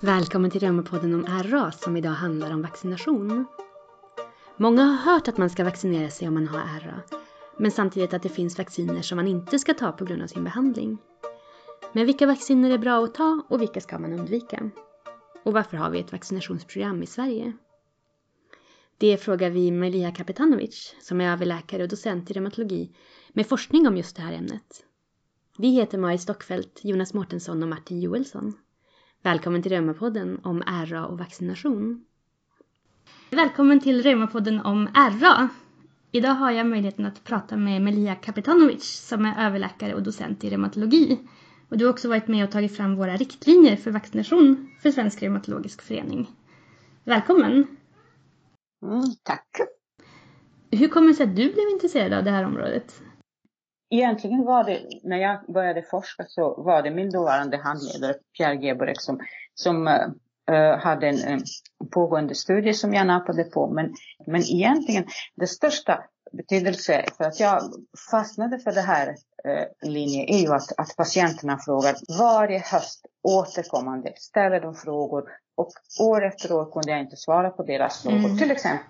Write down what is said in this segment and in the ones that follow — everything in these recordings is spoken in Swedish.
Välkommen till Reumapodden om RA som idag handlar om vaccination. Många har hört att man ska vaccinera sig om man har RA, men samtidigt att det finns vacciner som man inte ska ta på grund av sin behandling. Men vilka vacciner är bra att ta och vilka ska man undvika? Och varför har vi ett vaccinationsprogram i Sverige? Det frågar vi Melia Kapetanovic, som är överläkare och docent i reumatologi med forskning om just det här ämnet. Vi heter Marit Stockfeldt, Jonas Mårtensson och Martin Joelsson. Välkommen till Reumapodden om RA och vaccination. Välkommen till Reumapodden om RA. Idag har jag möjligheten att prata med Melia Kapitanovic som är överläkare och docent i reumatologi. Och du har också varit med och tagit fram våra riktlinjer för vaccination för Svensk reumatologisk förening. Välkommen! Mm, tack! Hur kommer det sig att du blev intresserad av det här området? Egentligen var det, när jag började forska så var det min dåvarande handledare Pierre Geborek som, som uh, hade en, en pågående studie som jag nappade på. Men, men egentligen det största betydelse för att jag fastnade för det här uh, linjen är ju att, att patienterna frågar varje höst återkommande, ställer de frågor och år efter år kunde jag inte svara på deras frågor. Mm. Till exempel,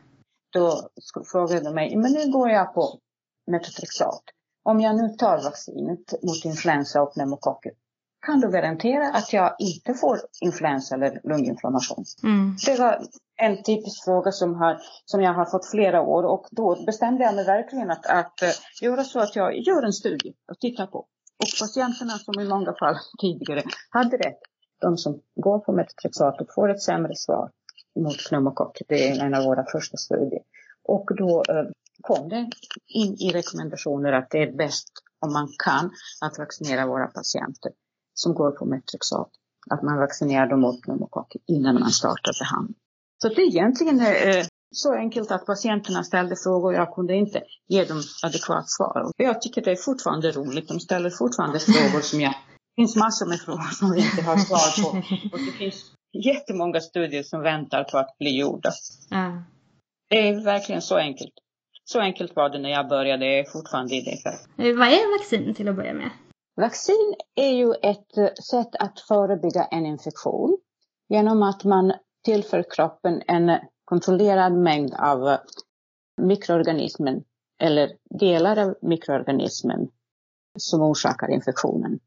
då frågade de mig, men nu går jag på metotrexat om jag nu tar vaccinet mot influensa och pneumokocker, kan du garantera att jag inte får influensa eller lunginflammation? Mm. Det var en typisk fråga som, har, som jag har fått flera år och då bestämde jag mig verkligen att, att uh, göra så att jag gör en studie och tittar på. Och patienterna som i många fall tidigare hade rätt, de som går på metotrexat och får ett sämre svar mot pneumokocker, det är en av våra första studier. Och då uh, kom det in i rekommendationer att det är bäst om man kan att vaccinera våra patienter som går på metrexat. Att man vaccinerar dem mot pneumokocker innan man startar behandling. Så det är egentligen eh, så enkelt att patienterna ställde frågor och jag kunde inte ge dem adekvat svar. Och jag tycker det är fortfarande roligt. De ställer fortfarande frågor som jag... Det finns massor med frågor som vi inte har svar på. Och det finns jättemånga studier som väntar på att bli gjorda. Mm. Det är verkligen så enkelt. Så enkelt var det när jag började, jag är fortfarande i det. Eh, vad är vaccin till att börja med? Vaccin är ju ett eh, sätt att förebygga en infektion genom att man tillför kroppen en kontrollerad mängd av eh, mikroorganismen eller delar av mikroorganismen som orsakar infektionen.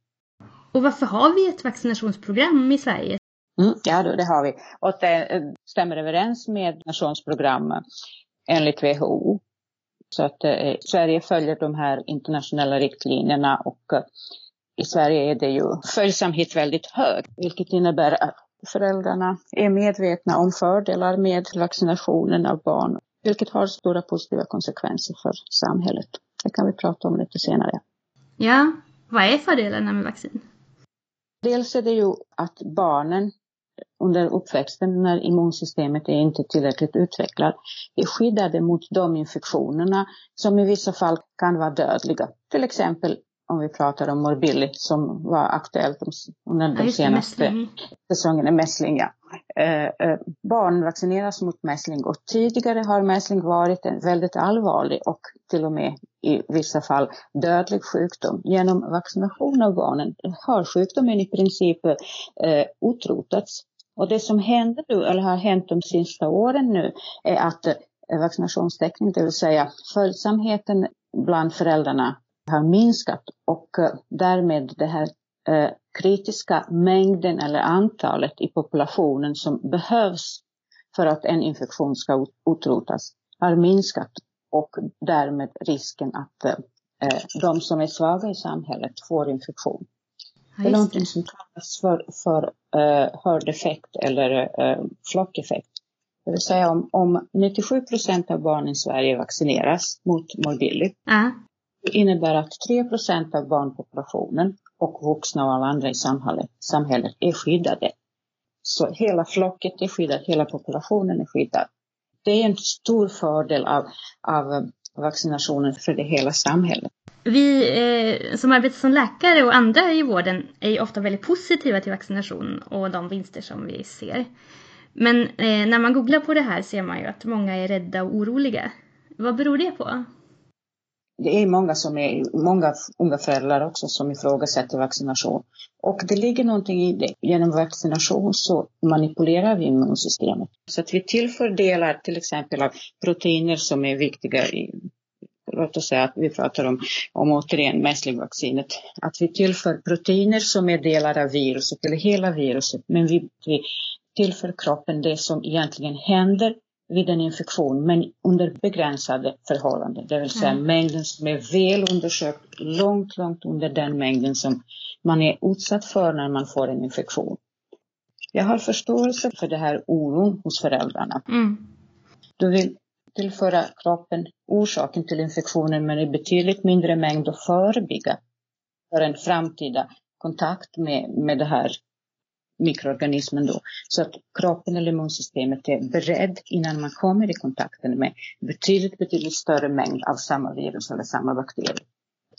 Och varför har vi ett vaccinationsprogram i Sverige? Mm, ja, det har vi. Och det stämmer överens med nationsprogram enligt WHO. Så att eh, Sverige följer de här internationella riktlinjerna och eh, i Sverige är det ju följsamhet väldigt hög, vilket innebär att föräldrarna är medvetna om fördelar med vaccinationen av barn, vilket har stora positiva konsekvenser för samhället. Det kan vi prata om lite senare. Ja, vad är fördelarna med vaccin? Dels är det ju att barnen under uppväxten när immunsystemet är inte tillräckligt utvecklat är skyddade mot de infektionerna som i vissa fall kan vara dödliga. Till exempel om vi pratar om morbilli som var aktuellt under de senaste säsongerna, mässling ja. Eh, eh, barn vaccineras mot mässling och tidigare har mässling varit en väldigt allvarlig och till och med i vissa fall dödlig sjukdom. Genom vaccination av barnen har sjukdomen i princip eh, utrotats. Och det som händer nu, eller har hänt de sista åren nu, är att eh, vaccinationstäckning, det vill säga följsamheten bland föräldrarna har minskat och eh, därmed det här eh, kritiska mängden eller antalet i populationen som behövs för att en infektion ska utrotas har minskat och därmed risken att eh, eh, de som är svaga i samhället får infektion. Ja, det är någonting som kallas för, för uh, herd effect eller uh, flockeffekt. Det vill säga om, om 97 procent av barnen i Sverige vaccineras mot morbilli. Uh. Det innebär att 3 procent av barnpopulationen och vuxna och alla andra i samhället, samhället är skyddade. Så hela flocket är skyddat, hela populationen är skyddad. Det är en stor fördel av, av vaccinationen för det hela samhället. Vi eh, som arbetar som läkare och andra i vården är ju ofta väldigt positiva till vaccination och de vinster som vi ser. Men eh, när man googlar på det här ser man ju att många är rädda och oroliga. Vad beror det på? Det är många, som är, många unga föräldrar också som ifrågasätter vaccination. Och det ligger någonting i det. Genom vaccination så manipulerar vi immunsystemet. Så att vi tillför delar till exempel av proteiner som är viktiga i låt oss säga att vi pratar om, om återigen mässlingvaccinet, att vi tillför proteiner som är delar av viruset eller hela viruset, men vi, vi tillför kroppen det som egentligen händer vid en infektion, men under begränsade förhållanden. Det vill säga mm. mängden som är väl undersökt, långt, långt under den mängden som man är utsatt för när man får en infektion. Jag har förståelse för det här oron hos föräldrarna. Mm. Du vill tillföra kroppen orsaken till infektionen men i betydligt mindre mängd och förebygga för en framtida kontakt med, med det här mikroorganismen då. Så att kroppen eller immunsystemet är beredd innan man kommer i kontakten med betydligt, betydligt större mängd av samma virus eller samma bakterie.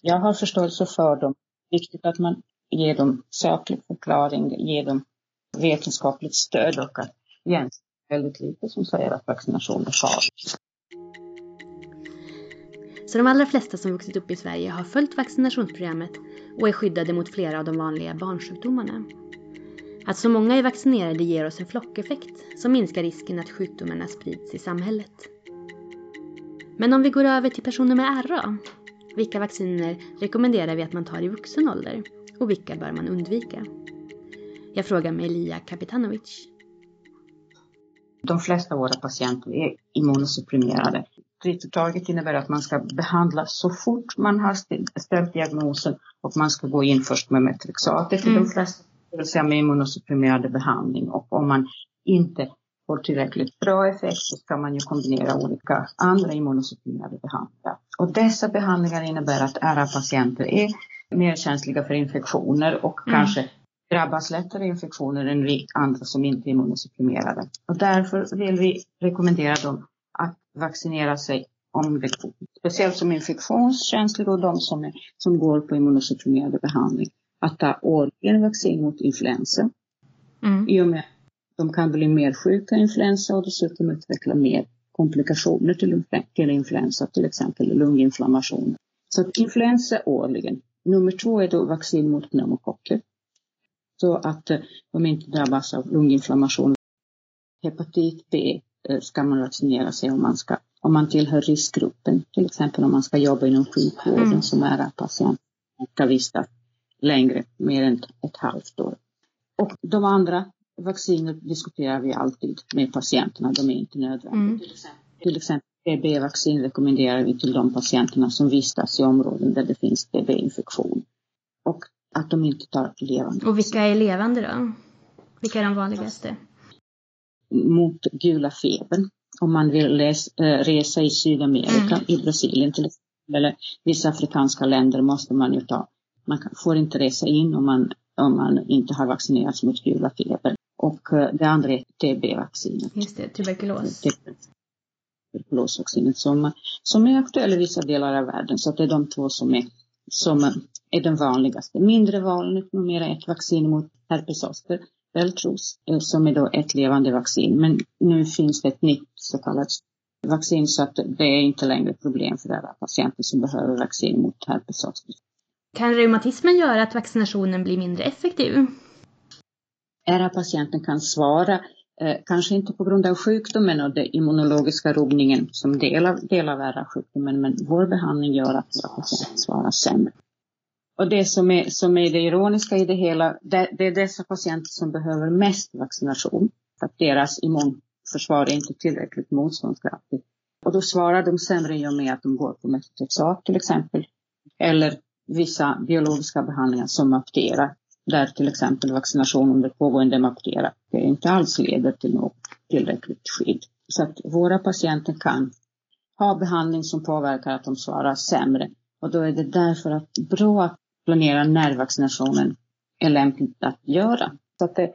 Jag har förståelse för dem. Viktigt att man ger dem saklig förklaring, ger dem vetenskapligt stöd och att Jens väldigt lite som säger att vaccination är farligt. Så de allra flesta som vuxit upp i Sverige har följt vaccinationsprogrammet och är skyddade mot flera av de vanliga barnsjukdomarna. Att så många är vaccinerade ger oss en flockeffekt som minskar risken att sjukdomarna sprids i samhället. Men om vi går över till personer med RA, vilka vacciner rekommenderar vi att man tar i vuxen ålder och vilka bör man undvika? Jag frågar med Elia Kapitanovic. De flesta av våra patienter är immunosupprimerade. Tritutaget innebär att man ska behandla så fort man har ställt diagnosen och man ska gå in först med metrixat. För mm. de flesta det vill säga med immunosupprimerande behandling. Och om man inte får tillräckligt bra effekt så ska man ju kombinera olika andra immunosupprimerande behandlingar. Och dessa behandlingar innebär att RA-patienter är mer känsliga för infektioner och mm. kanske drabbas lättare infektioner än andra som inte är immunosupprimerade. Och därför vill vi rekommendera dem att vaccinera sig om det. Speciellt som infektionskänsliga och de som, är, som går på immunosupprimerande behandling att ta årligen vaccin mot influensa. Mm. I och med att de kan bli mer sjuka i influensa och dessutom utveckla mer komplikationer till, till influensa, till exempel lunginflammation. Så att influensa årligen. Nummer två är då vaccin mot pneumokocker. Så att eh, de inte drabbas av lunginflammation. Hepatit B eh, ska man vaccinera sig om man, ska, om man tillhör riskgruppen. Till exempel om man ska jobba inom sjukvården mm. som är patient ska vistas längre, mer än ett halvt år. Och de andra vacciner diskuterar vi alltid med patienterna, de är inte nödvändiga. Mm. Till exempel TB-vaccin rekommenderar vi till de patienterna som vistas i områden där det finns TB-infektion. Och att de inte tar levande. Och vilka är levande då? Vilka är de vanligaste? Mot gula febern. Om man vill äh, resa i Sydamerika, mm. i Brasilien till exempel, eller vissa afrikanska länder måste man ju ta man får inte resa in om man, om man inte har vaccinerats mot gula feber. Och eh, det andra är TB-vaccinet. Just det, tuberkulos. Tuberkulosvaccinet som, som är aktuellt i vissa delar av världen. Så det är de två som är, som är den vanligaste. Mindre vanligt numera ett vaccin mot herpes zoster, Beltros, eh, som är då ett levande vaccin. Men nu finns det ett nytt så kallat vaccin så att det är inte längre problem för alla patienter som behöver vaccin mot herpes zoster. Kan reumatismen göra att vaccinationen blir mindre effektiv? RA-patienten kan svara, eh, kanske inte på grund av sjukdomen och den immunologiska rubbningen som del av, del av RA-sjukdomen, men vår behandling gör att patienten svarar sämre. Och det som är, som är det ironiska i det hela, det, det är dessa patienter som behöver mest vaccination, för att deras immunförsvar är inte tillräckligt motståndskraftigt. Och då svarar de sämre i och med att de går på metotrexat till exempel, eller vissa biologiska behandlingar som Aptera, där till exempel vaccination under pågående Aptera inte alls leder till något tillräckligt skydd. Så att våra patienter kan ha behandling som påverkar att de svarar sämre. Och då är det därför att bra att planera när vaccinationen är lämpligt att göra. Så att det,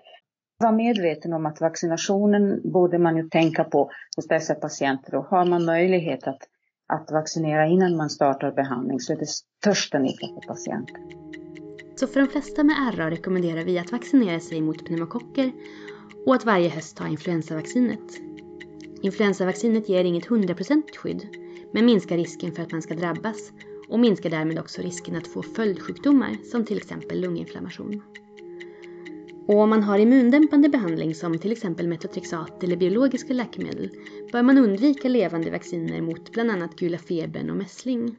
var medveten om att vaccinationen borde man ju tänka på hos dessa patienter och har man möjlighet att att vaccinera innan man startar behandling så är det största nytta för patienten. Så för de flesta med RA rekommenderar vi att vaccinera sig mot pneumokocker och att varje höst ta influensavaccinet. Influensavaccinet ger inget 100% skydd, men minskar risken för att man ska drabbas och minskar därmed också risken att få följdsjukdomar som till exempel lunginflammation. Och om man har immundämpande behandling som till exempel metotrexat eller biologiska läkemedel bör man undvika levande vacciner mot bland annat gula febern och mässling.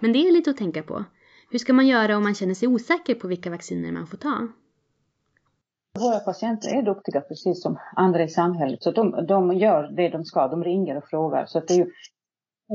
Men det är lite att tänka på. Hur ska man göra om man känner sig osäker på vilka vacciner man får ta? Våra patienter är duktiga precis som andra i samhället. Så de, de gör det de ska. De ringer och frågar. Så det är ju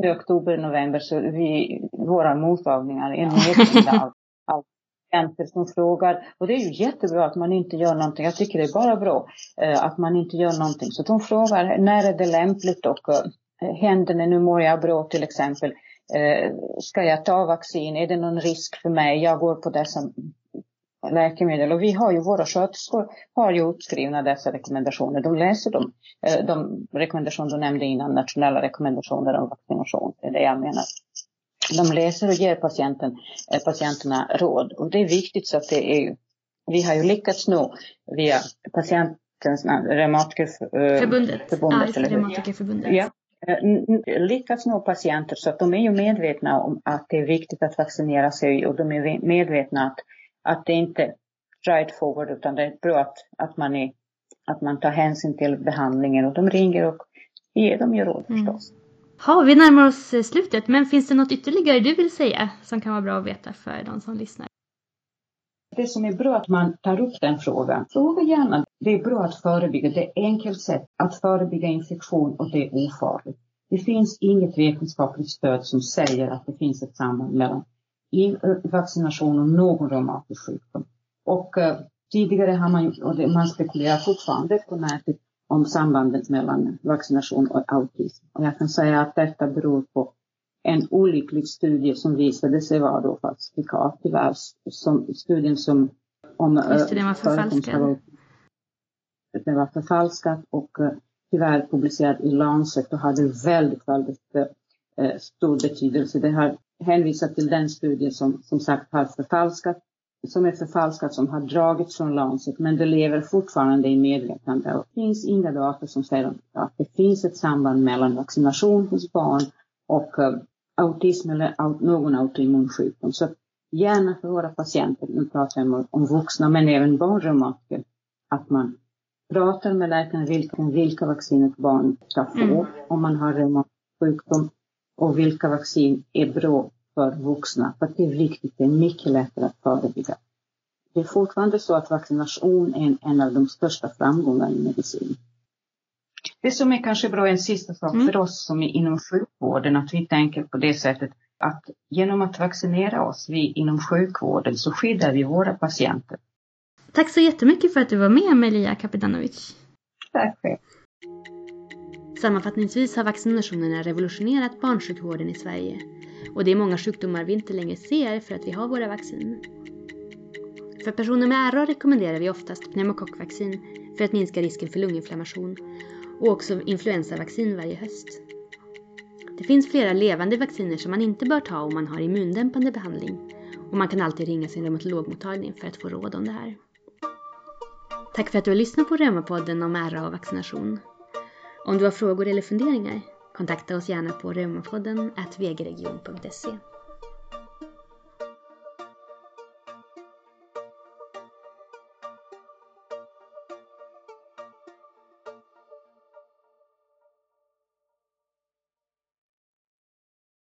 i oktober, november så vi, våra mottagningar är nedstängda av, av patienter som frågar. Och det är ju jättebra att man inte gör någonting. Jag tycker det är bara bra eh, att man inte gör någonting. Så de frågar när är det lämpligt och eh, händer det, nu mår jag bra till exempel. Eh, ska jag ta vaccin? Är det någon risk för mig? Jag går på dessa läkemedel och vi har ju våra sköterskor har ju utskrivna dessa rekommendationer. De läser dem, eh, de rekommendationer du nämnde innan, nationella rekommendationer om vaccination. Det är det jag menar. De läser och ger patienten, eh, patienterna råd och det är viktigt så att det är vi har ju lyckats nå via patientens reumatikerförbundet. Förbundet, ja, reumatikerförbundet. Ja, lyckats nå patienter så att de är ju medvetna om att det är viktigt att vaccinera sig och de är medvetna att att det inte är right forward utan det är bra att, att, man, är, att man tar hänsyn till behandlingen och de ringer och ger dem ju råd mm förstås. Ja, vi närmar oss eh, slutet men finns det något ytterligare du vill säga som kan vara bra att veta för de som lyssnar? Det som är bra att man tar upp den frågan, fråga gärna. Det är bra att förebygga, det är enkelt sätt att förebygga infektion och det är ofarligt. Det finns inget vetenskapligt stöd som säger att det finns ett samband mellan eh, vaccination och någon reumatisk sjukdom. Och eh, tidigare har man, och det, man spekulerar fortfarande på nätet om sambandet mellan vaccination och autism. Och jag kan säga att detta beror på en olycklig studie som visade sig vara då falsifikat tyvärr. Som, studien som om Just det, den var förfalskad. Den var förfalskad och uh, tyvärr publicerad i Lancet och hade väldigt, väldigt uh, stor betydelse. Det har hänvisat till den studie som som sagt har förfalskat, som är förfalskad, som har dragits från Lancet, men det lever fortfarande i medvetande. Och det finns inga data som säger att det finns ett samband mellan vaccination hos barn och uh, autism eller aut någon autoimmun sjukdom. Så gärna för våra patienter, nu pratar jag om vuxna men även barnreumatiker, att man pratar med läkaren vilka, vilka vacciner barn ska få mm. om man har reumatisk sjukdom och vilka vaccin är bra för vuxna. För det är viktigt, det är mycket lättare att förebygga. Det är fortfarande så att vaccination är en, en av de största framgångarna i medicin. Det som är kanske bra, en sista sak mm. för oss som är inom sjukvården, att vi tänker på det sättet att genom att vaccinera oss, vi inom sjukvården, så skyddar vi våra patienter. Tack så jättemycket för att du var med, Melia Kapitanovic. Tack själv. Sammanfattningsvis har vaccinationerna revolutionerat barnsjukvården i Sverige och det är många sjukdomar vi inte längre ser för att vi har våra vaccin. För personer med RA rekommenderar vi oftast pneumokockvaccin för att minska risken för lunginflammation och också influensavaccin varje höst. Det finns flera levande vacciner som man inte bör ta om man har immundämpande behandling och man kan alltid ringa sin reumatologmottagning för att få råd om det här. Tack för att du har lyssnat på Reumapodden om RA och vaccination. Om du har frågor eller funderingar, kontakta oss gärna på reumapodden vgregion.se.